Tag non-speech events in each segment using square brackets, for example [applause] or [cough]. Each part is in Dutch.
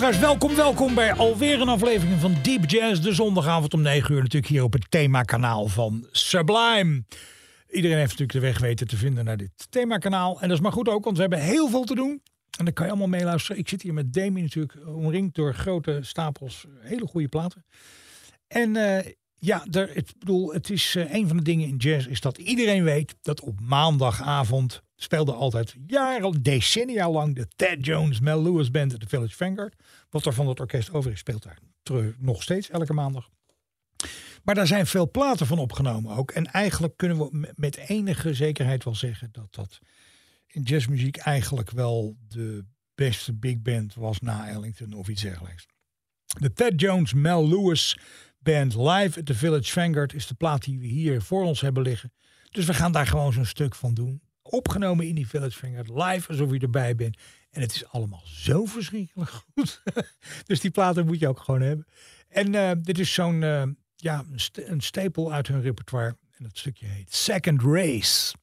Luisteraars, welkom, welkom bij alweer een aflevering van Deep Jazz. De zondagavond om 9 uur natuurlijk hier op het themakanaal van Sublime. Iedereen heeft natuurlijk de weg weten te vinden naar dit themakanaal. En dat is maar goed ook, want we hebben heel veel te doen. En dan kan je allemaal meeluisteren. Ik zit hier met Demi natuurlijk omringd door grote stapels hele goede platen. En eh, ja, er, ik bedoel, het is eh, een van de dingen in jazz is dat iedereen weet dat op maandagavond speelde altijd jaren, decennia lang de Ted Jones Mel Lewis Band at the Village Vanguard. Wat er van het orkest over is, speelt daar terug, nog steeds elke maandag. Maar daar zijn veel platen van opgenomen ook. En eigenlijk kunnen we met enige zekerheid wel zeggen dat dat in jazzmuziek eigenlijk wel de beste big band was na Ellington of iets dergelijks. De Ted Jones Mel Lewis Band live at the Village Vanguard is de plaat die we hier voor ons hebben liggen. Dus we gaan daar gewoon zo'n stuk van doen. Opgenomen in die Village Vanguard, live alsof je erbij bent. En het is allemaal zo verschrikkelijk goed. [laughs] dus die platen moet je ook gewoon hebben. En uh, dit is zo'n uh, ja, een stapel uit hun repertoire. En dat stukje heet Second Race.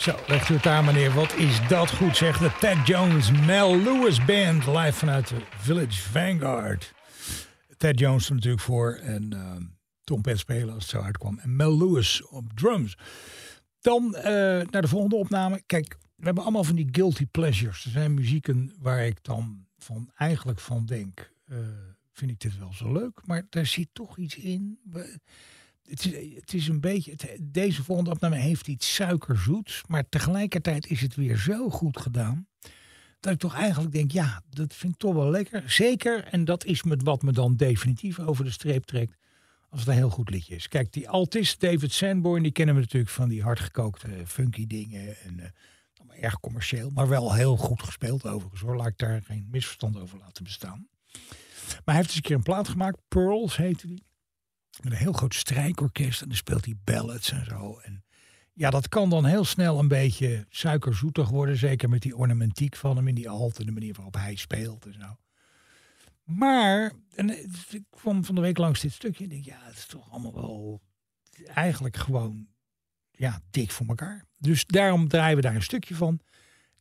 Zo, legt u het aan meneer. Wat is dat goed zeg. De Ted Jones Mel Lewis Band live vanuit de Village Vanguard. Ted Jones er natuurlijk voor en uh, Tom Pet spelen als het zo uitkwam. En Mel Lewis op drums. Dan uh, naar de volgende opname. Kijk, we hebben allemaal van die guilty pleasures. Er zijn muzieken waar ik dan van eigenlijk van denk... Uh, vind ik dit wel zo leuk, maar daar zit toch iets in... Het is, een beetje. Deze volgende opname heeft iets suikerzoets. Maar tegelijkertijd is het weer zo goed gedaan. Dat ik toch eigenlijk denk: ja, dat vind ik toch wel lekker. Zeker. En dat is met wat me dan definitief over de streep trekt. Als het een heel goed liedje is. Kijk, die altist David Sanborn, die kennen we natuurlijk van die hardgekookte funky dingen. En uh, erg commercieel, maar wel heel goed gespeeld overigens hoor. Laat ik daar geen misverstand over laten bestaan. Maar hij heeft eens een keer een plaat gemaakt. Pearls heette die. Met een heel groot strijkorkest. En dan speelt hij ballads en zo. En ja, dat kan dan heel snel een beetje suikerzoetig worden. Zeker met die ornamentiek van hem in die alt. En de manier waarop hij speelt en zo. Maar, en ik kwam van de week langs dit stukje. En denk, ja, het is toch allemaal wel eigenlijk gewoon ja, dik voor elkaar. Dus daarom draaien we daar een stukje van.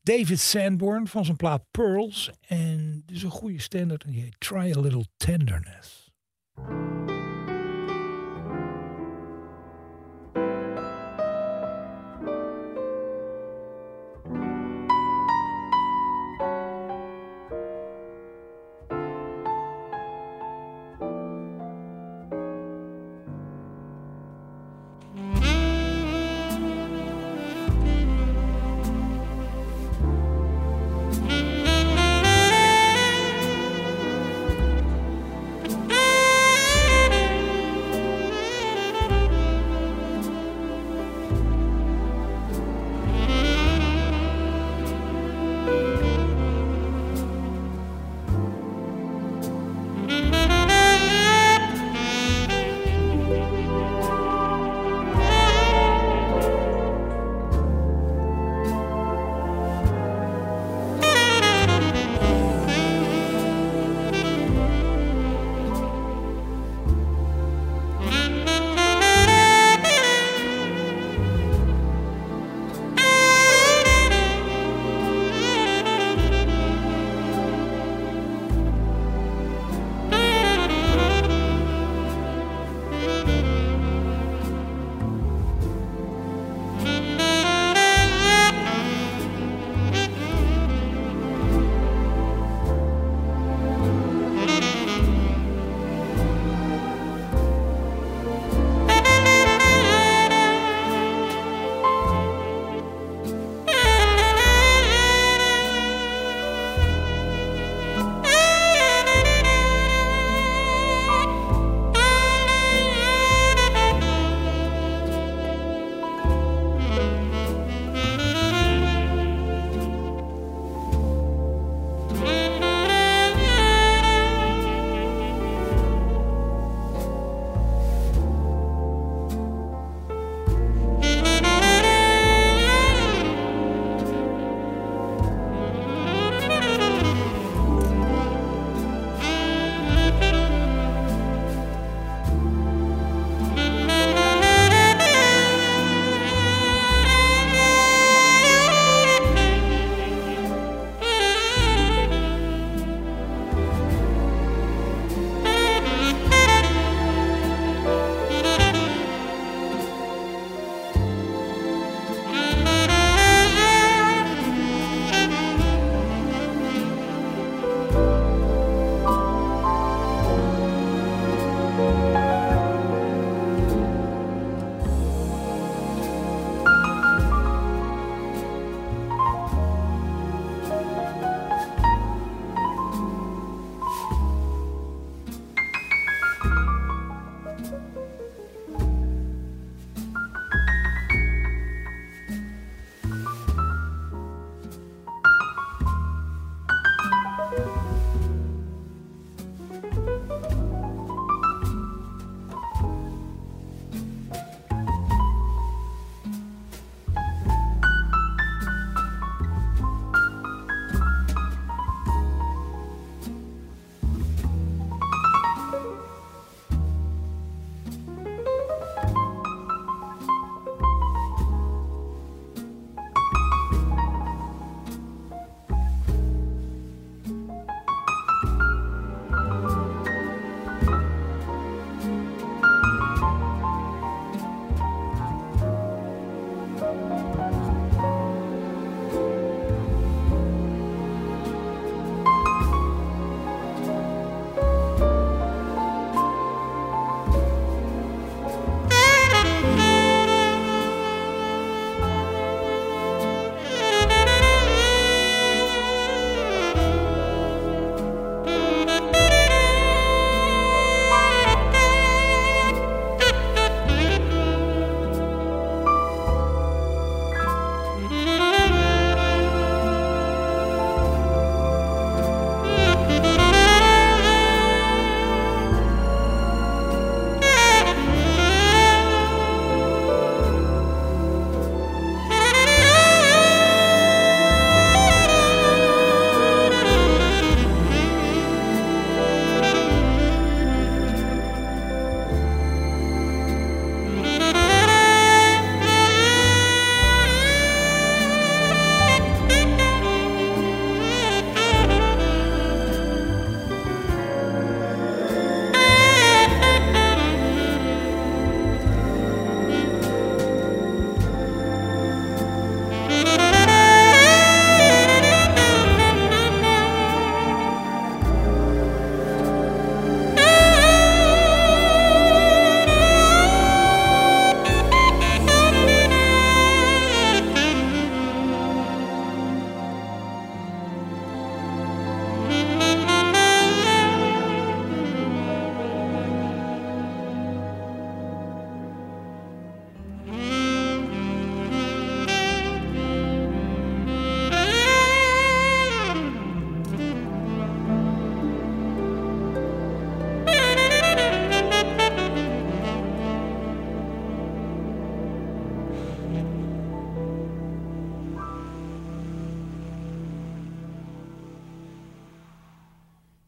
David Sanborn van zijn plaat Pearls. En dus een goede standaard. En die heet Try a Little Tenderness.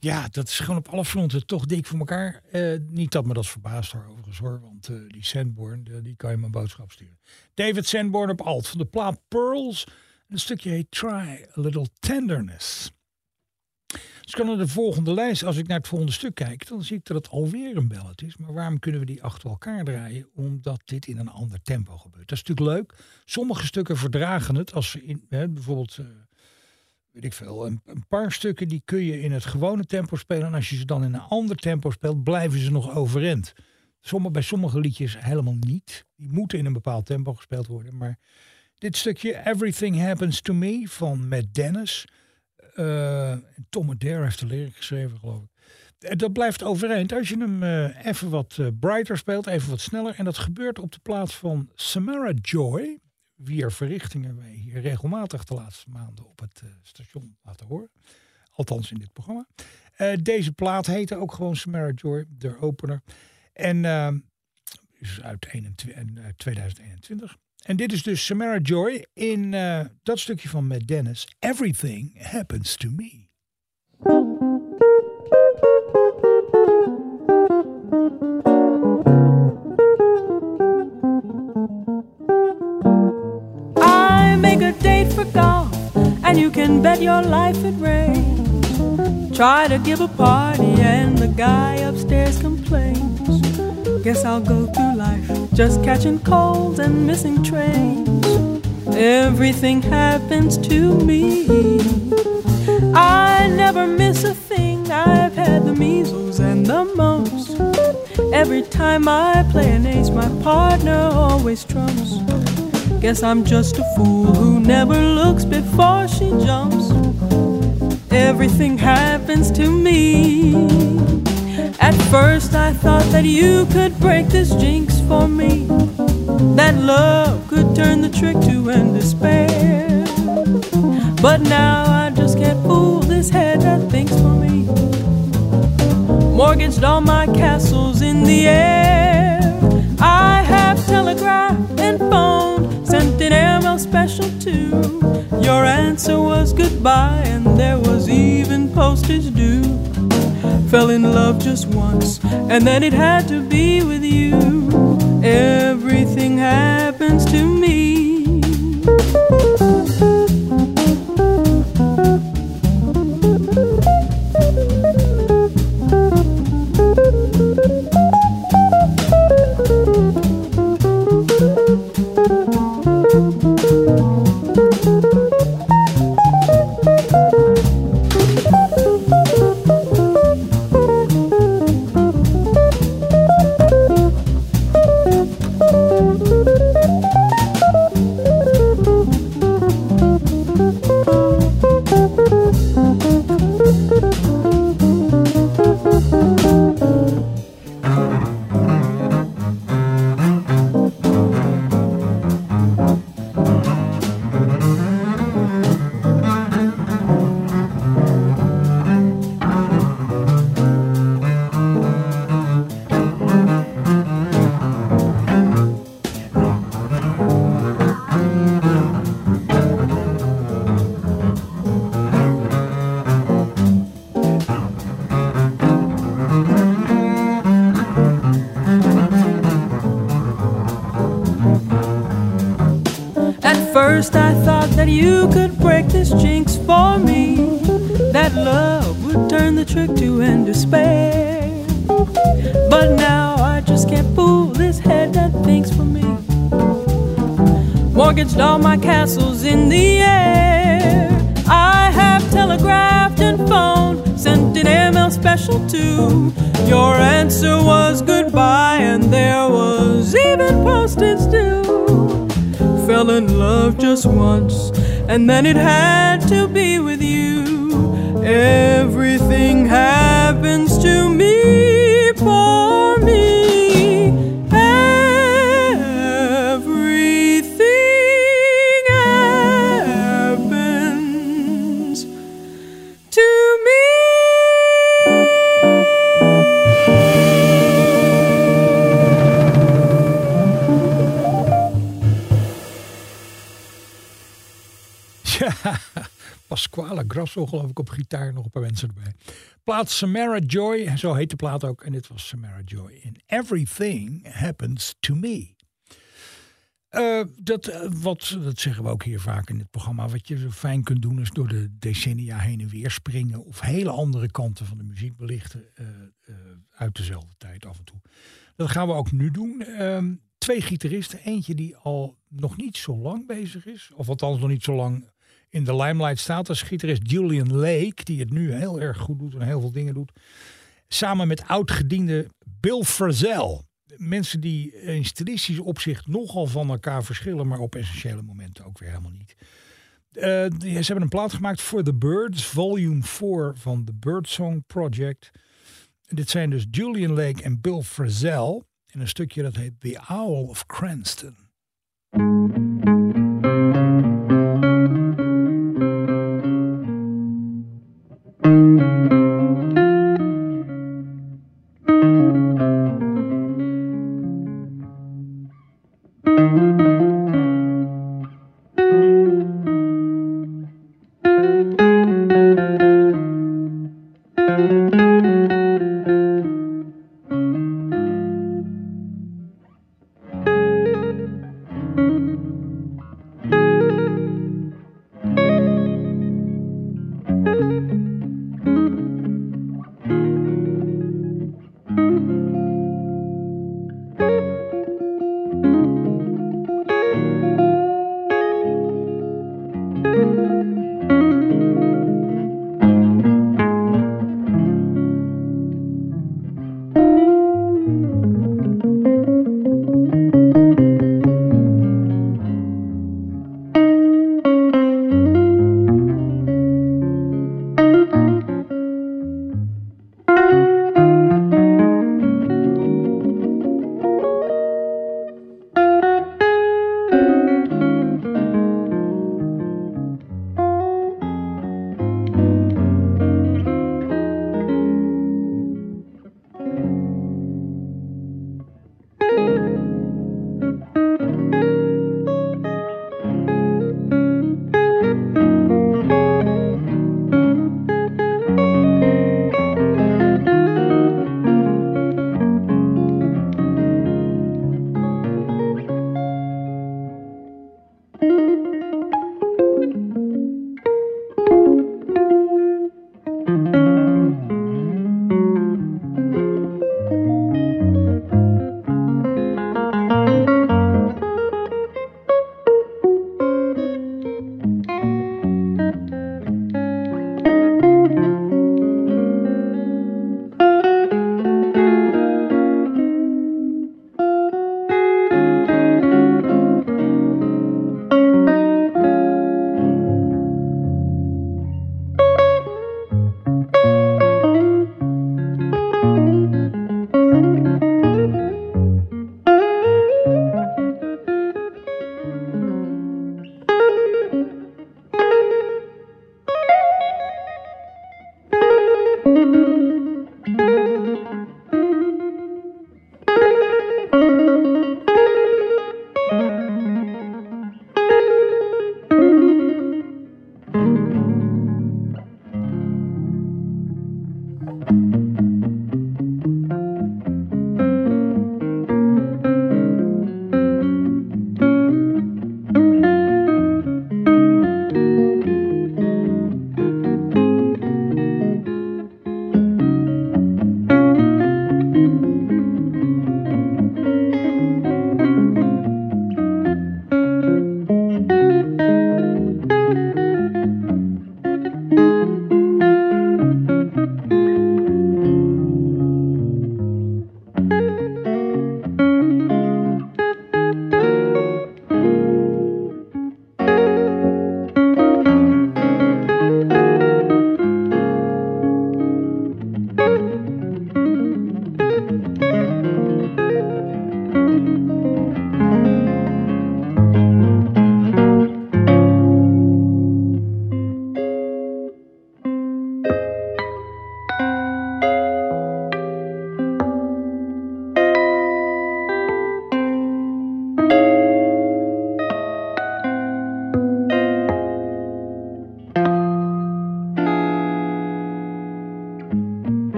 Ja, dat is gewoon op alle fronten toch dik voor elkaar. Eh, niet dat me dat verbaast hoor, overigens hoor. Want eh, die Sandborn, de- die kan je mijn boodschap sturen. David Sandborn op alt van de plaat Pearls. Een stukje heet Try a Little Tenderness. Dus kan naar de volgende lijst. Als ik naar het volgende stuk kijk, dan zie ik dat het alweer een ballad is. Maar waarom kunnen we die achter elkaar draaien? Omdat dit in een ander tempo gebeurt. Dat is natuurlijk leuk. Sommige stukken verdragen het. Als ze in, hè, bijvoorbeeld, eh, weet ik veel, een, paar stukken die kun je in het gewone tempo spelen. En als je ze dan in een ander tempo speelt, blijven ze nog overeind. Sommige, bij sommige liedjes helemaal niet. Die moeten in een bepaald tempo gespeeld worden. Maar dit stukje Everything Happens to Me van Matt Dennis. eh, Tom Adair heeft de lyric geschreven, geloof ik. Eh, Dat blijft overeind als je hem eh, even wat brighter speelt, even wat sneller. En dat gebeurt op de plaats van Samara Joy. Wier verrichtingen wij hier regelmatig de laatste maanden op het eh, station laten horen. Althans in dit programma. Eh, deze plaat heette ook gewoon Samara Joy, de opener. En eh, is uit 21 en, eh, 2021. En dit is dus Samara Joy in dat stukje van Matt Dennis. Everything happens to me. And you can bet your life it rains. Try to give a party, and the guy upstairs complains. Guess I'll go through life just catching colds and missing trains. Everything happens to me. I never miss a thing. I've had the measles and the mumps. Every time I play an ace, my partner always trumps. Guess I'm just a fool who never looks before she jumps. Everything happens to me. At first, I thought that you could break this jinx for me. That love could turn the trick to end despair. But now I just can't fool this head that thinks for me. Mortgaged all my castles in the air. I have telegraphed and phoned, an airmail special too. Your answer was goodbye, and there was even postage due. Fell in love just once, and then it had to be with you. Everything happens to me. You could break this jinx for me. That love would turn the trick to end despair. But now I just can't fool this head that thinks for me. Mortgaged all my castles in the air. I have telegraphed and phoned, sent an airmail special too. Your answer was goodbye, and there was even postage due fell in love just once, and then it had to be with you. Everything happens to me Pasquale Grasso, geloof ik, op gitaar. Nog een paar mensen erbij. Plaat Samara Joy, zo heet de plaat ook. En dit was Samara Joy. In Everything Happens to Me. Uh, dat, uh, wat, dat zeggen we ook hier vaak in het programma. Wat je zo fijn kunt doen is door de decennia heen en weer springen. Of hele andere kanten van de muziek belichten. Uh, uit dezelfde tijd af en toe. Dat gaan we ook nu doen. Ehm, twee gitaristen. Eentje die al nog niet zo lang bezig is. Of althans nog niet zo lang in de limelight staat. Dat is gitarist Julian Lake. Die het nu heel erg goed doet en heel veel dingen doet. Samen met oud-gediende Bill Frisell mensen die in stilistisch opzicht nogal van elkaar verschillen, maar op essentiële momenten ook weer helemaal niet. Uh, ze hebben een plaat gemaakt voor The Birds, volume 4 van The Birdsong Project. dit zijn dus Julian Lake en Bill Frisell. In een stukje dat heet The Owl of Cranston.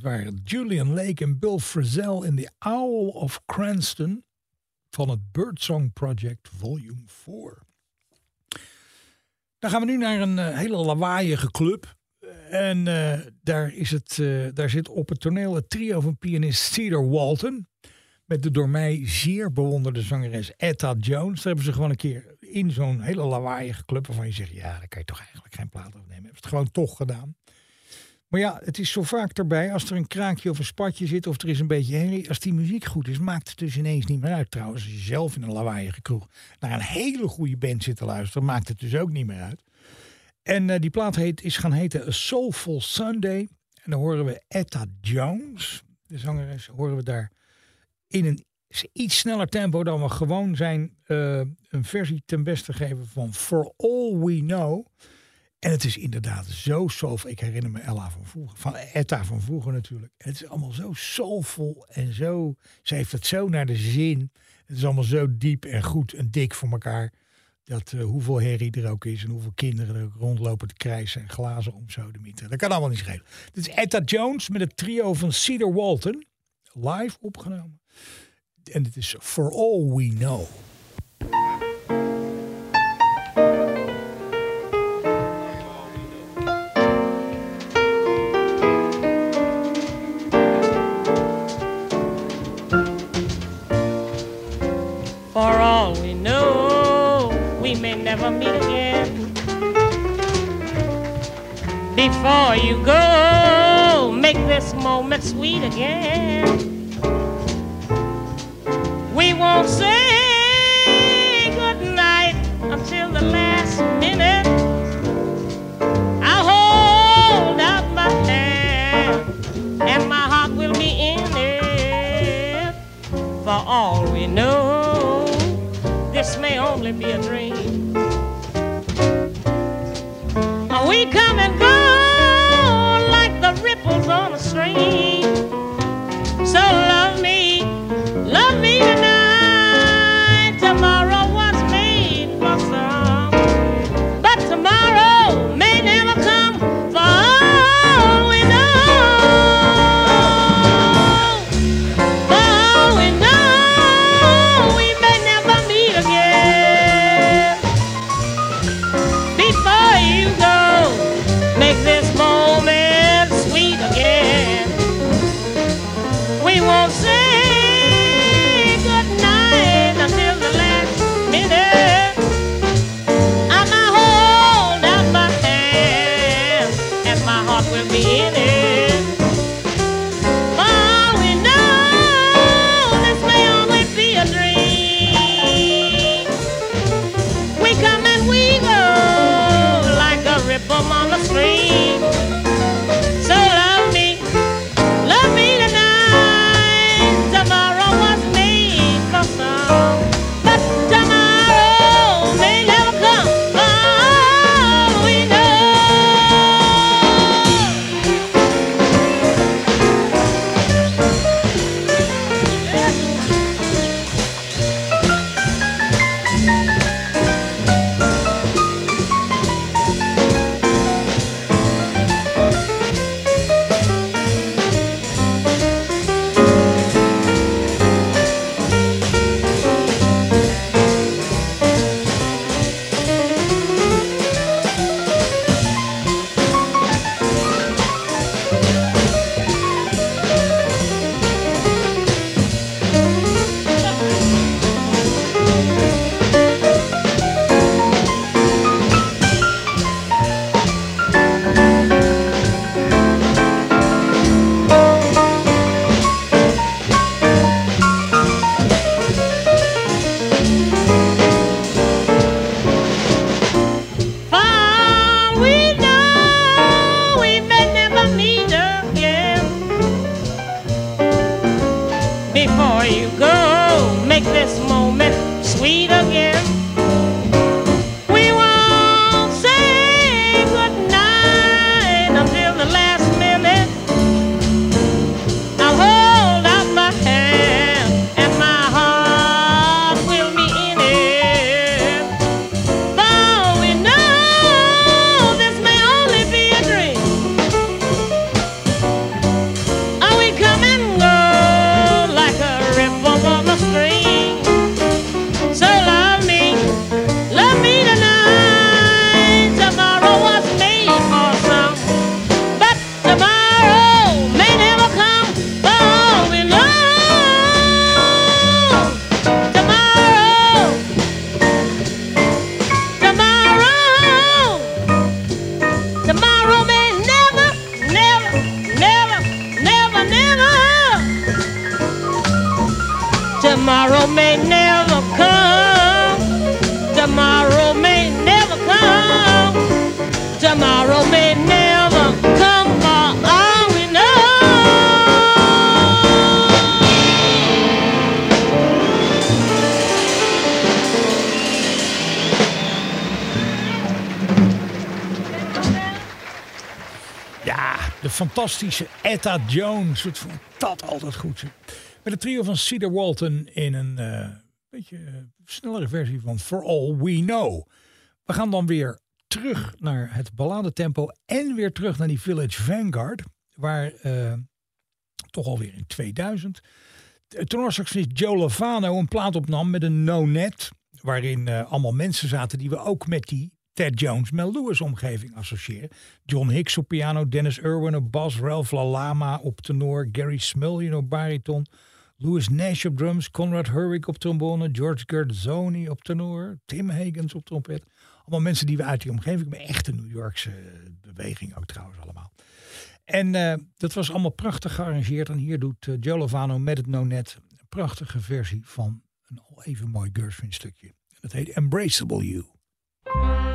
Waren Julian Lake en Bill Frisell in The Owl of Cranston van het Birdsong Project Volume 4. Dan gaan we nu naar een eh, hele lawaaiige club. En eh, daar, is het, eh, daar zit op het toneel het trio van pianist Cedar Walton. Met de door mij zeer bewonderde zangeres Etta Jones. Daar hebben ze gewoon een keer in zo'n hele lawaaiige club. waarvan je zegt: ja, daar kan je toch eigenlijk geen plaat opnemen. Hebben het gewoon toch gedaan. Maar ja, het is zo vaak erbij. Als er een kraakje of een spatje zit. of er is een beetje herrie. Als die muziek goed is, maakt het dus ineens niet meer uit. Trouwens, als je zelf in een lawaaiige kroeg. naar een hele goede band zit te luisteren. maakt het dus ook niet meer uit. En eh, die plaat heet, is gaan heten A Soulful Sunday. En dan horen we Etta Jones, de zangeres, horen we daar in een iets sneller tempo dan we gewoon zijn. eh, een versie ten beste geven van For All We Know. En het is inderdaad zo soulful. Ik herinner me Ella van vroeger, van Etta van vroeger natuurlijk. Het is allemaal zo soulful en zo. Ze heeft het zo naar de zin. Het is allemaal zo diep en goed en dik voor elkaar. Dat eh, hoeveel herrie er ook is en hoeveel kinderen er rondlopen te krijsen en glazen om zo de mieten. Dat kan allemaal niet schelen. Dit is Etta Jones met het trio van Cedar Walton. Live opgenomen. En dit is For All We Know. Again. Before you go, make this moment sweet again. We won't say Tomorrow may never come. Tomorrow may never come. Tomorrow may never come for all we know. Ja, de fantastische Etta Jones. Wat vond dat altijd goed. Met het trio van Cedar Walton in een eh, beetje eh, snellere versie van For All We Know. We gaan dan weer terug naar het balladetempo en weer terug naar die Village Vanguard. Waar eh, toch alweer in 2000 tenorsaxofonist Joe Lovano een plaat opnam met een no-net. Waarin allemaal mensen zaten die we ook met die Ted Jones, Mel Lewis omgeving associëren. John Hicks op piano, Dennis Irwin op bas, Ralph LaLama op tenor, Gary Smullian op bariton, Louis Nash op drums, Conrad Hurwick op trombone, George Gerdzoni op tenor, Tim Hagens op trompet. Allemaal mensen die we uit die omgeving, maar echte New Yorkse beweging ook trouwens allemaal. En eh, dat was allemaal prachtig gearrangeerd. En hier doet uh, Joe Lovano met het no-net een prachtige versie van een al even mooi Gershwin stukje. En dat heet Embraceable you.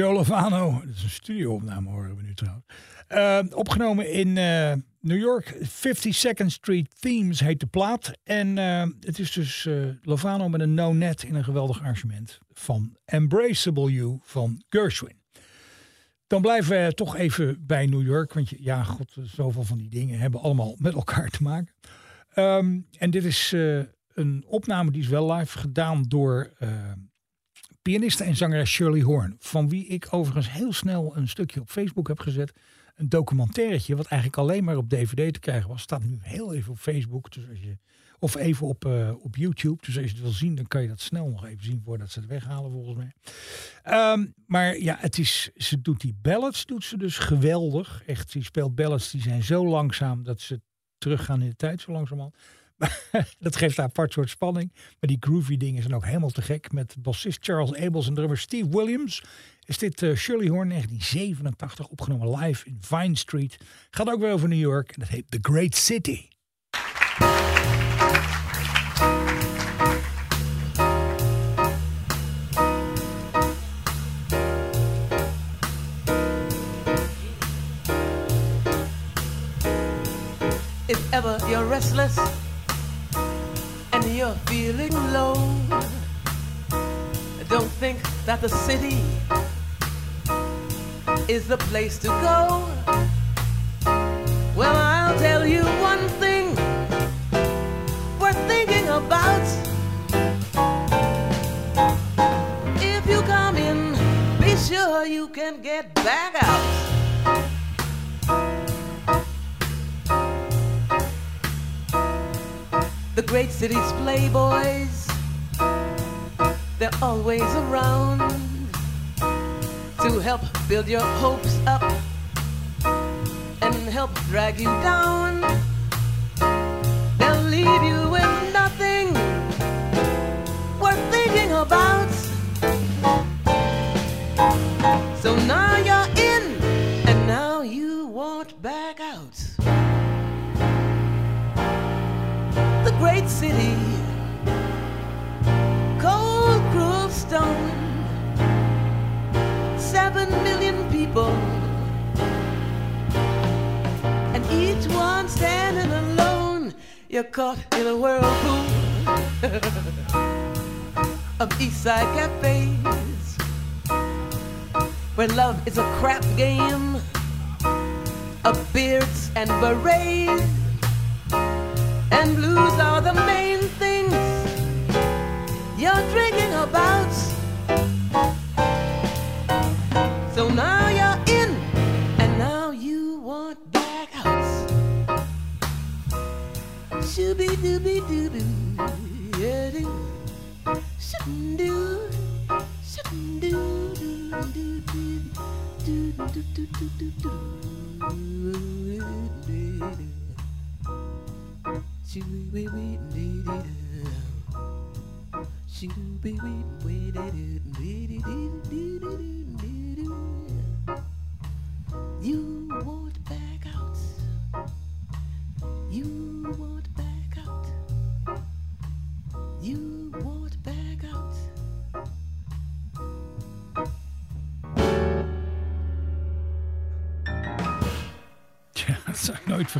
Joe Lovano, dat is een studio-opname horen we nu trouwens. Eh, opgenomen in eh, New York. 52nd Street Themes heet de plaat. En eh, het is dus Lovano met een no-net in een geweldig arrangement van Embraceable You van Gershwin. Dan blijven we toch even bij New York. Want ja, god, zoveel van die dingen hebben allemaal met elkaar te maken. Ehm, en dit is een opname die is wel live gedaan door pianiste en zangeres Shirley Horn. Van wie ik overigens heel snel een stukje op Facebook heb gezet. Een documentairetje wat eigenlijk alleen maar op DVD te krijgen was. Staat nu heel even op Facebook. Dus als je, of even op, eh, op YouTube. Dus als je het wil zien, dan kan je dat snel nog even zien voordat ze het weghalen volgens mij. Ehm, maar ja, het is, ze doet die ballads doet ze dus geweldig. Echt, ze speelt ballads die zijn zo langzaam dat ze teruggaan in de tijd zo langzamerhand. [laughs] dat geeft een apart soort spanning. Maar die groovy dingen zijn ook helemaal te gek. Met bassist Charles Abels en drummer Steve Williams is dit eh, Shirley Horn 1987 opgenomen live in Vine Street. Gaat ook weer over New York en dat heet The Great City. If ever you're restless feeling low, don't think that the city is the place to go. Well, I'll tell you one thing worth thinking about. If you come in, be sure you can get back out. Great city's playboys, they're always around to help build your hopes up and help drag you down. They'll leave you seven million people, and each one standing alone. You're caught in a whirlpool [laughs] of East Side cafes, where love is a crap game of beards and berets, and blues are the main things you're drinking about. So now you're in, and now you want back out. Shooby dooby doo doo, yeah doo. Shooby doo, shooby doo doo doo doo doo doo doo doo doo doo doo. Shooby wee wee dee dee doo. Shooby wee wee dee doo dee dee dee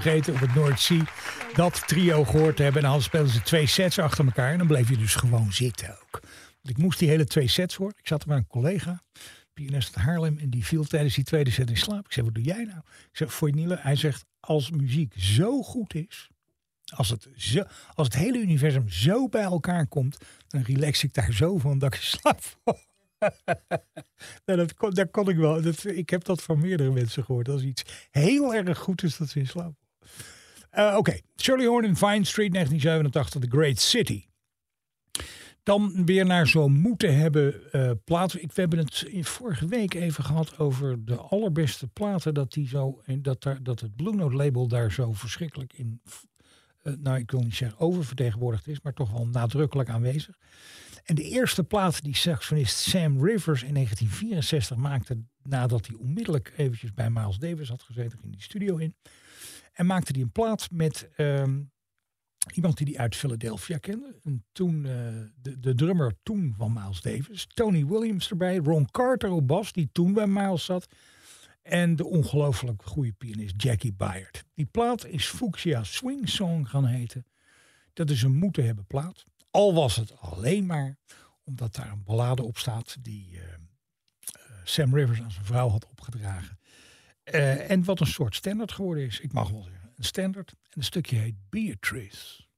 vergeten op het Noordzee. Dat trio gehoord te hebben. En dan speelden ze twee sets achter elkaar. En dan bleef je dus gewoon zitten ook. Ik moest die hele twee sets horen. Ik zat er met een collega, pianist uit Haarlem. En die viel tijdens die tweede set in slaap. Ik zei, wat doe jij nou? Ik zeg, voor Niele. Hij zegt, als muziek zo goed is. Als het, als het hele universum zo bij elkaar komt. Dan relax ik daar zo van dat ik slaap val. [laughs] nou, dat kon, kon ik wel. Ik heb dat van meerdere mensen gehoord. Als iets heel erg goed is, dat ze in slaap Eh, Oké, Shirley Horn in Vine Street, 1987, The Great City. Dan weer naar zo moeten hebben eh platen. Ik, we hebben het in vorige week even gehad over de allerbeste platen. Dat, die zo, dat, daar, dat het Blue Note label daar zo verschrikkelijk in. eh, nou, ik wil niet zeggen oververtegenwoordigd is, maar toch wel nadrukkelijk aanwezig. En de eerste plaat die saxofonist Sam Rivers in 1964 maakte, nadat hij onmiddellijk eventjes bij Miles Davis had gezeten, ging die studio in. En maakte hij een plaat met ehm, Iemand die die uit Philadelphia kende. En toen eh, de, de drummer toen van Miles Davis. Tony Williams erbij. Ron Carter op bas, die toen bij Miles zat. En de ongelooflijk goede pianist Jackie Byard. Die plaat is Fuchsia Swing Song gaan heten. Dat is een moeten hebben plaat. Al was het alleen maar omdat daar een ballade op staat die eh, eh, Sam Rivers aan zijn vrouw had opgedragen. Eh, en wat een soort standaard geworden is. Ik mag wel zeggen, een standaard. En een stukje heet Beatrice.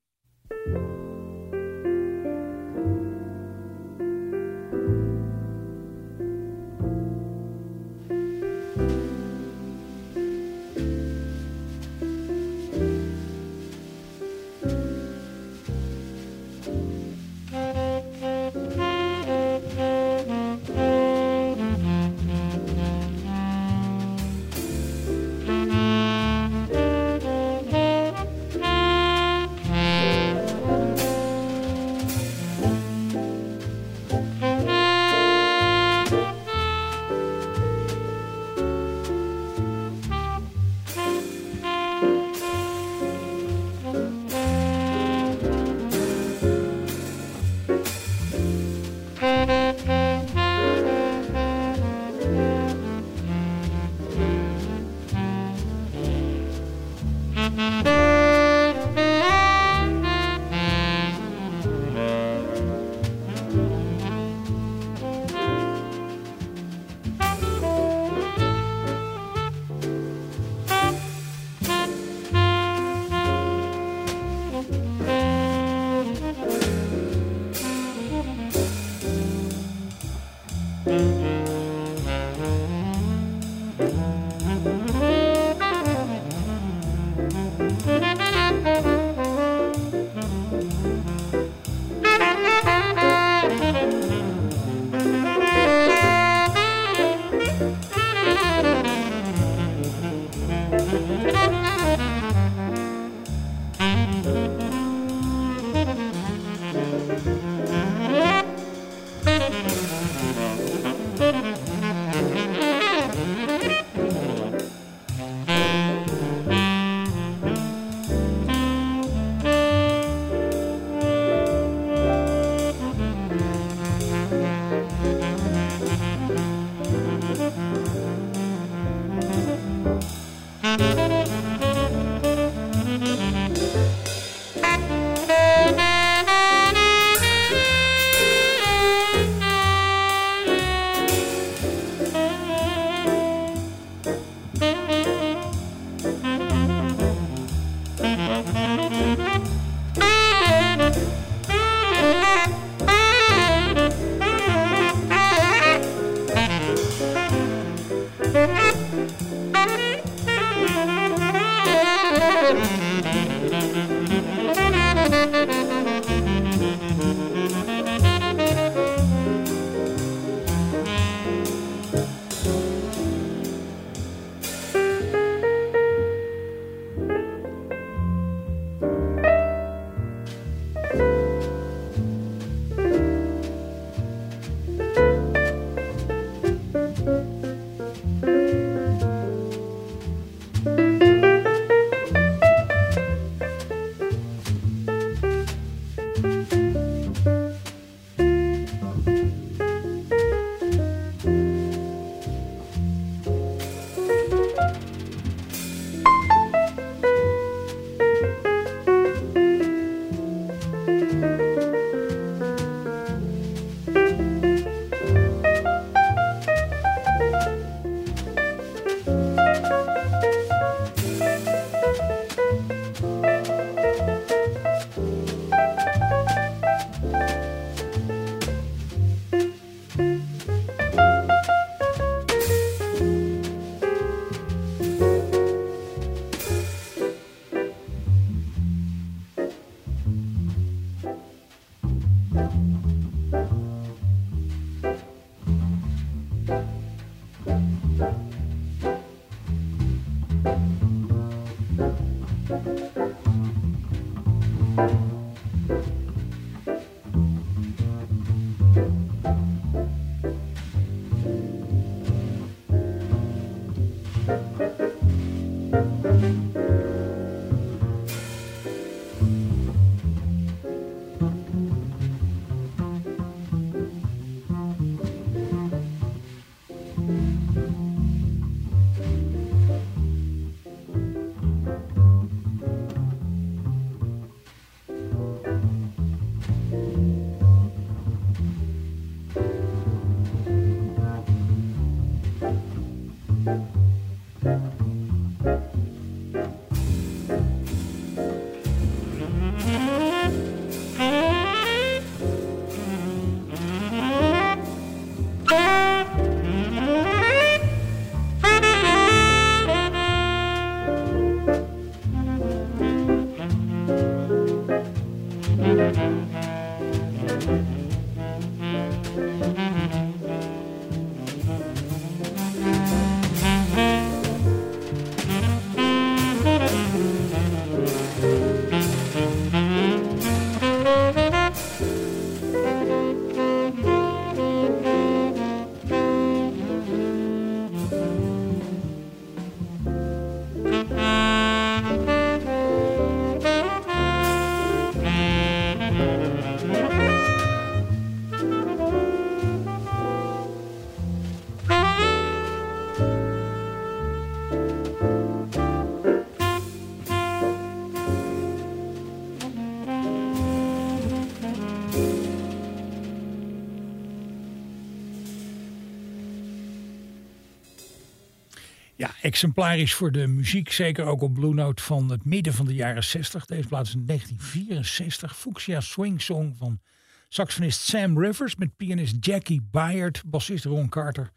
Exemplarisch voor de muziek, zeker ook op Blue Note van het midden van de jaren 60. Deze plaats is in 1964. Fuchsia Swing Song van saxofonist Sam Rivers met pianist Jackie Byard, bassist Ron Carter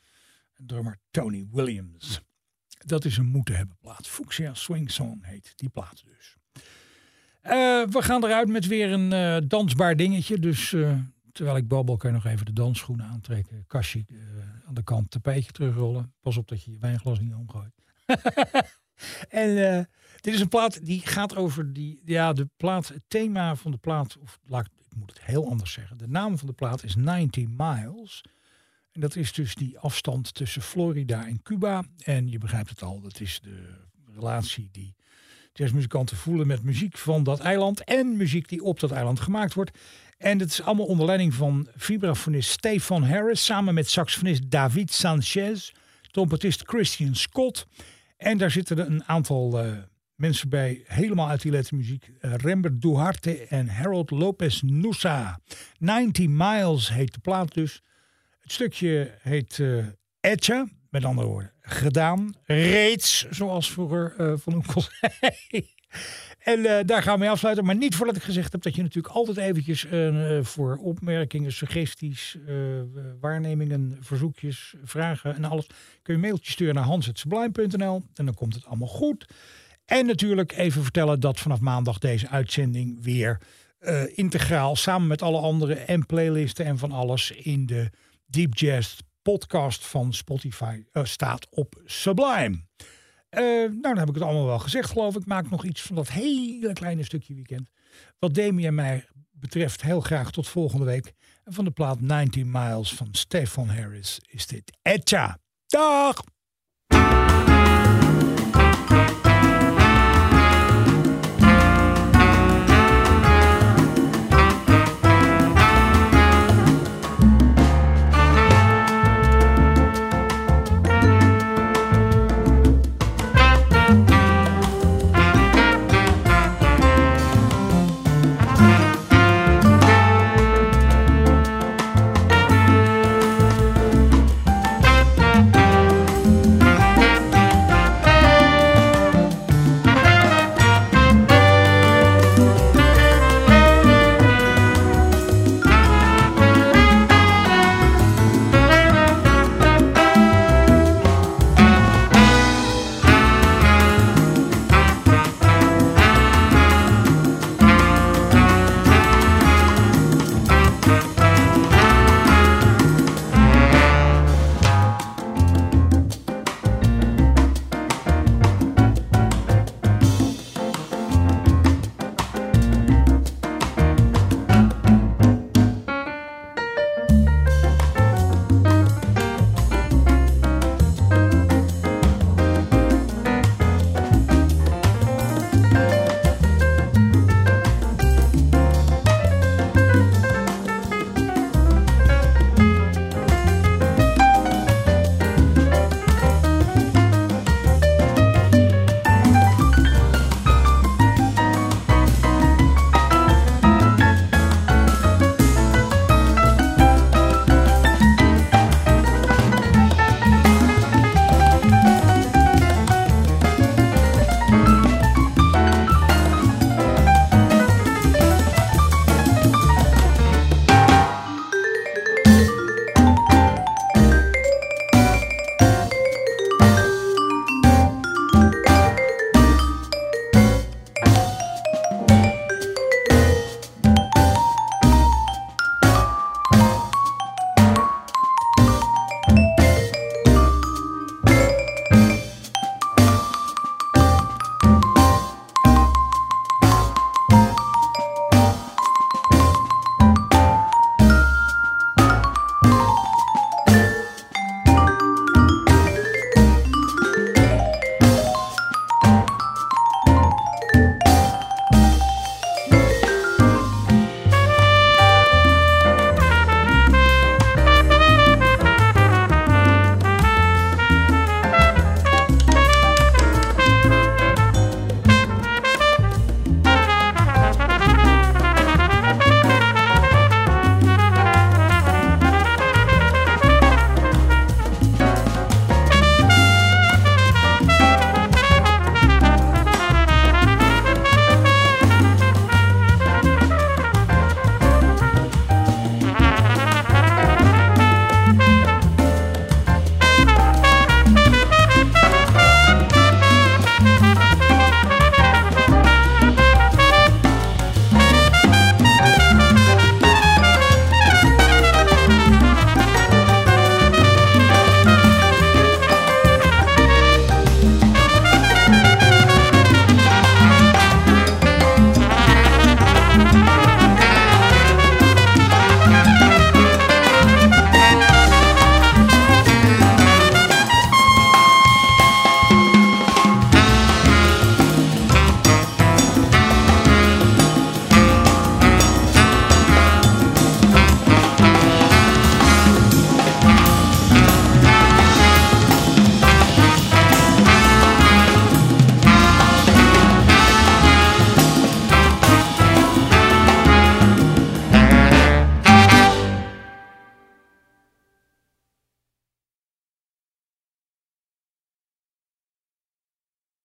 en drummer Tony Williams. Dat is een moeten hebben plaat. Fuchsia Swing Song heet die plaat dus. Eh, we gaan eruit met weer een eh, dansbaar dingetje. Dus eh, terwijl ik babbel, kan je nog even de dansschoenen aantrekken. Kastje aan de kant, tapijtje terugrollen. Pas op dat je je wijnglas niet omgooit. [laughs] en eh, dit is een plaat die gaat over die, ja, de plaat, het thema van de plaat, of laat, ik moet het heel anders zeggen. De naam van de plaat is 90 Miles. En dat is dus die afstand tussen Florida en Cuba. En je begrijpt het al, dat is de relatie die jazzmuzikanten voelen met muziek van dat eiland en muziek die op dat eiland gemaakt wordt. En het is allemaal onder leiding van vibrafonist Stefan Harris samen met saxofonist David Sanchez, trompetist Christian Scott. En daar zitten een aantal eh, mensen bij, helemaal uit die lettermuziek. Uh, Rembert Duarte en Harold Lopez Nusa. 90 Miles heet de plaat dus. Het stukje heet uh, met andere woorden, gedaan, reeds, zoals vroeger uh, Van Oenkel [laughs] zei. En uh, daar gaan we mee afsluiten. Maar niet voordat ik gezegd heb dat je natuurlijk altijd eventjes uh, voor opmerkingen, suggesties, waarnemingen, verzoekjes, vragen en alles. Kun je een mailtje sturen naar hans.sublime.nl en dan komt het allemaal goed. En natuurlijk even vertellen dat vanaf maandag deze uitzending weer integraal samen met alle andere en playlisten en van alles in de Deep Jazz podcast van Spotify staat op Sublime. Uh, nou, dan heb ik het allemaal wel gezegd, geloof ik. Maak nog iets van dat hele kleine stukje weekend. Wat Demi en mij betreft, heel graag tot volgende week. En van de plaat 19 Miles van Stefan Harris is dit Etcha. Dag!